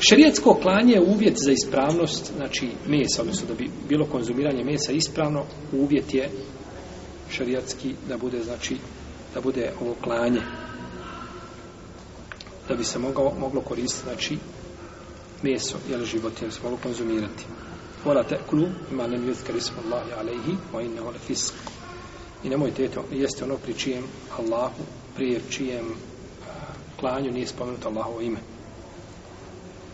Šerijatsko klanje je uvjet za ispravnost, znači mesa, odnosno da bi bilo konzumiranje mesa ispravno, uvjet je šerijatski da bude, znači, da bude ovo klanje. Da bi se moglo, moglo koristiti, znači, meso, jel život, jel se moglo konzumirati. Mora teklu, ima nem jut karismu Allahi alaihi, wa inna ole fisk. I nemojte, eto, jeste ono pri čijem Allahu, prije čijem klanju nije spomenuto Allahovo ime.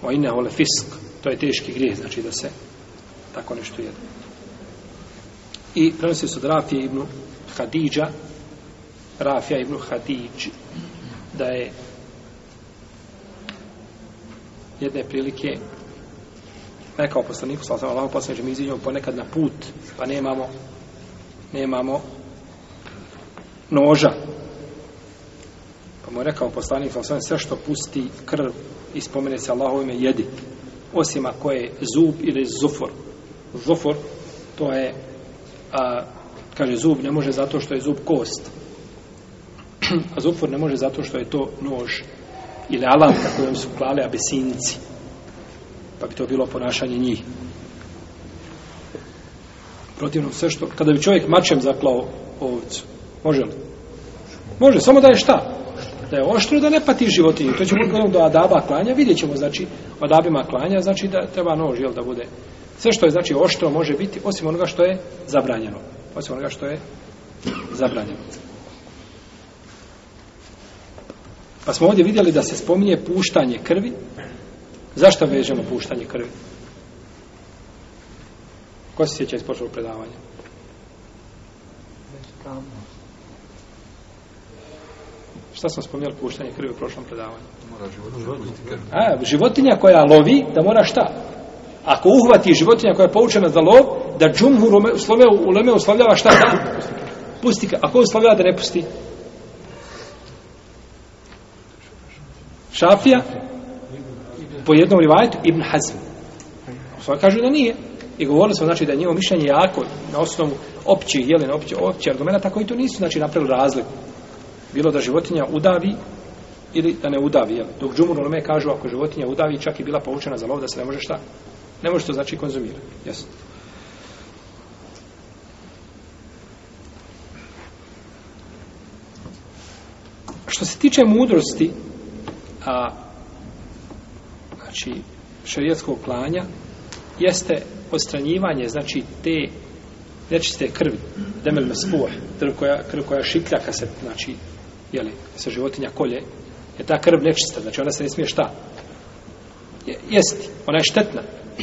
O inne hole fisk. To je teški grijeh, znači da se tako nešto jede. I prenosi su od Rafija ibn Hadidža, Rafija ibn Hadidži, da je jedne prilike rekao poslaniku, sada sam Allah poslaniče, mi izvinjamo ponekad na put, pa nemamo nemamo noža. Pa mu je rekao poslanik, sve što pusti krv i spomene se Allahu ime jedi osim ako je zub ili zufor zufor to je a, kaže zub ne može zato što je zub kost a zufor ne može zato što je to nož ili alanka kojom su klale abesinici pa bi to bilo ponašanje njih protivno sve što kada bi čovjek mačem zaklao ovcu može li? može, samo da je šta? da je oštro ono da ne pati životinje. To ćemo gledati do adaba klanja, vidjet ćemo, znači, adabima klanja, znači da treba nož, jel, da bude. Sve što je, znači, oštro može biti, osim onoga što je zabranjeno. Osim onoga što je zabranjeno. Pa smo ovdje vidjeli da se spominje puštanje krvi. Zašto vežemo puštanje krvi? Ko se sjeća iz predavanja? Već tamo. Šta sam spomenuo puštanje krvi u prošlom predavanju? Mora životinja. A, životinja koja lovi, da mora šta? Ako uhvati životinja koja je poučena za lov, da džumhur slove u leme uslavljava šta da? Pusti ga. Ako uslavljava da ne pusti? Šafija? Po jednom rivajetu Ibn Hazm. Svoje kažu da nije. I govorili smo, znači, da je njivo mišljenje jako na osnovu općih, jeli na općih, općih argumenta, tako i to nisu, znači, napravili razliku bilo da životinja udavi ili da ne udavi. Jel? Dok džumur ulame kažu ako životinja udavi, čak i bila poučena za lov da se ne može šta? Ne može to znači konzumirati. Jesu. Što se tiče mudrosti, a, znači, šarijetskog klanja, jeste odstranjivanje, znači, te nečiste krvi, demel mespuh, krv koja, krv koja šikljaka se, znači, jeli, se životinja kolje, je ta krv nečista, znači ona se ne smije šta? Je, jesti, ona je štetna.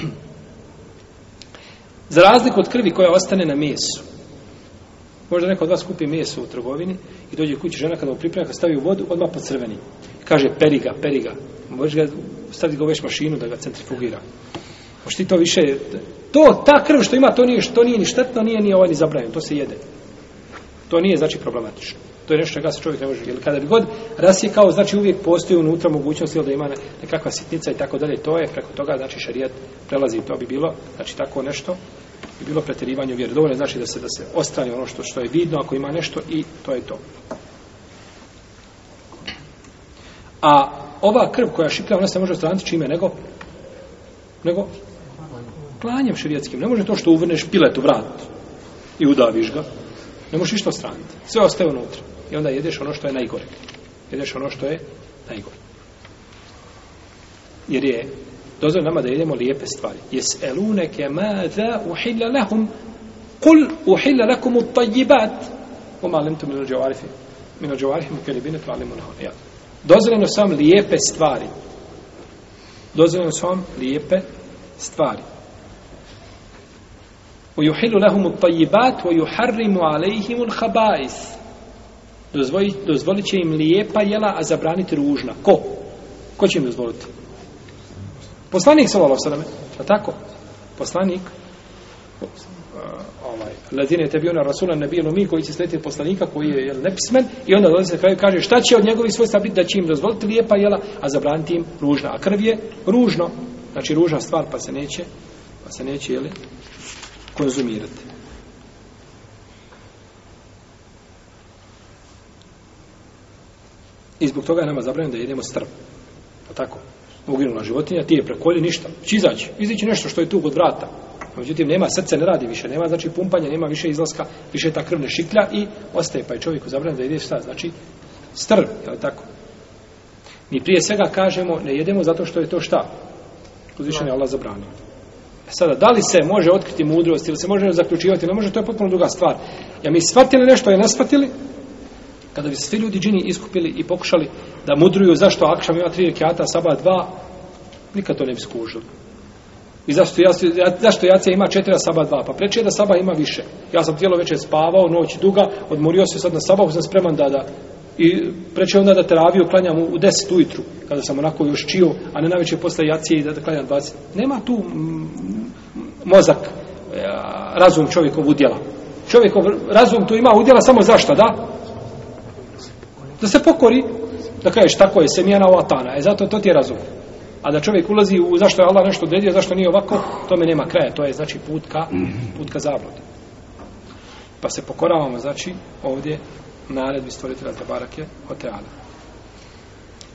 Za razliku od krvi koja ostane na mesu, možda neko od vas kupi meso u trgovini i dođe kući žena kada mu pripremlja, kada stavi u vodu, odmah po crveni. Kaže, peri ga, peri ga. Možeš ga staviti ga u već mašinu da ga centrifugira. Možeš ti to više... To, ta krv što ima, to nije, to nije ni štetno, nije ni ovaj ni zabranjeno, to se jede. To nije, znači, problematično to je nešto čega se čovjek ne može, jer kada bi god rasjekao, znači uvijek postoji unutra mogućnost ili da ima nekakva sitnica i tako dalje, to je preko toga, znači šarijat prelazi to bi bilo, znači tako nešto bi bilo pretjerivanje vjere. Dovoljno znači da se da se ostane ono što što je vidno, ako ima nešto i to je to. A ova krv koja šiplja, ona se može ostraniti čime nego nego klanjem šerijatskim. Ne može to što uvrneš pilet u vrat i udaviš ga, Ne možeš ništa ostraniti. Sve ostaje unutra. I onda jedeš ono što je najgore. Jedeš ono što je najgore. Jer je dozvoljeno nama da jedemo lijepe stvari. Jes eluneke ma za uhilla lahum kul uhilla lakum ut tajibat u malim tu minu džavarifi. Minu džavarifi mu kelibine tu alimu lahom. Ja. Dozvoljeno sam lijepe stvari. Dozvoljeno sam lijepe stvari. ويحل لهم الطيبات ويحرم عليهم الخبائث dozvoliti dozvoli će im lijepa jela a zabraniti ružna ko ko će im dozvoliti poslanik sallallahu alejhi ve sellem tako poslanik uh, ovaj lazine tebi ona rasulan nabiyun mi koji će sletiti poslanika koji je jel nepismen i onda dođe se kraj kaže šta će od njegovih svojstva biti da će im dozvoliti lijepa jela a zabraniti im ružna a krv je ružno znači ružna stvar pa se neće pa se neće jeli konzumirati. I zbog toga je nama zabranjeno da jedemo strv. Pa tako, uginula životinja, ti je prekolje, ništa. Či znači, izaći, izići nešto što je tu kod vrata. Međutim, nema srce, ne radi više, nema znači pumpanja, nema više izlaska, više ta krvne šiklja i ostaje pa je čovjeku zabranjeno da jede šta, znači strv, je li tako? Mi prije svega kažemo, ne jedemo zato što je to šta? Uzvišen je Allah zabranio. E sada, da li se može otkriti mudrost ili se može zaključivati, ne može, to je potpuno druga stvar. Ja mi shvatili nešto, je ne shvatili, kada bi svi ljudi džini iskupili i pokušali da mudruju zašto Akšam ima tri rekiata, Saba dva, nikad to ne bi skužili. I zašto, ja, zašto Jacija ima četiri, a Saba dva? Pa preče je da Saba ima više. Ja sam tijelo večer spavao, noć duga, odmorio se sad na Saba, sam spreman da, da i preče onda da teraviju klanjam u, u deset ujutru, kada sam onako još čio, a ne na večer posle Jacije i da, da klanjam 20. Nema tu, mozak, e, razum čovjekov udjela. Čovjekov razum tu ima udjela samo zašto, da? Da se pokori. Da kažeš, tako je, semijena ova tana. E zato to ti je razum. A da čovjek ulazi u zašto je Allah nešto odredio, zašto nije ovako, tome nema kraja. To je znači put ka, mhm. put ka zavlodi. Pa se pokoravamo, znači, ovdje naredbi stvoritela Tabarake o Teala.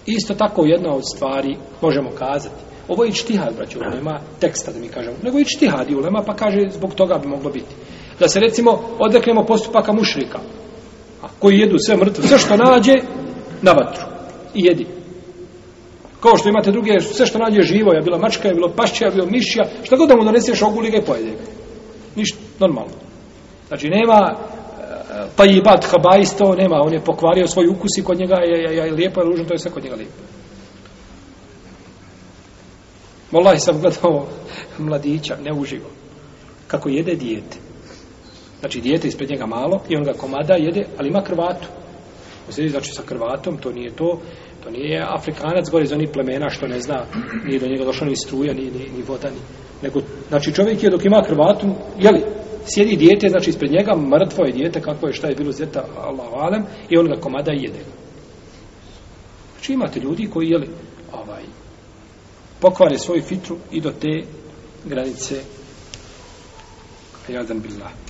Isto tako jedna od stvari možemo kazati. Ovo je ičtihad, braću, nema teksta da mi kažemo. Nego ičtihad i ulema, pa kaže, zbog toga bi moglo biti. Da se, recimo, odreknemo postupaka mušrika, a koji jedu sve mrtve, sve što nađe, na vatru. I jedi. Kao što imate druge, sve što nađe živo, je bila mačka, je bilo pašća, je bilo mišća, šta god da mu doneseš, oguli ga i pojede ga. Ništa, normalno. Znači, nema pa e, i bat habajsto, nema, on je pokvario svoj ukus i kod njega je, je, je, je lijepo, je ružno, to je sve kod njega lijepo. Molaj sam gledao mladića, neuživo. Kako jede dijete. Znači, dijete ispred njega malo i on ga komada jede, ali ima krvatu. On sedi, znači, znači, sa krvatom, to nije to. To nije afrikanac gore iz onih plemena što ne zna, nije do njega došla ni struja, ni, ni, ni voda, ni... Nego, znači, čovjek je dok ima krvatu, jeli, sjedi dijete, znači, ispred njega, mrtvo je dijete, kako je, šta je bilo zeta, Allah valem, i on ga komada jede. Znači, imate ljudi koji, jeli, ovaj, pokvare svoju fitru i do te granice. Jadan billah.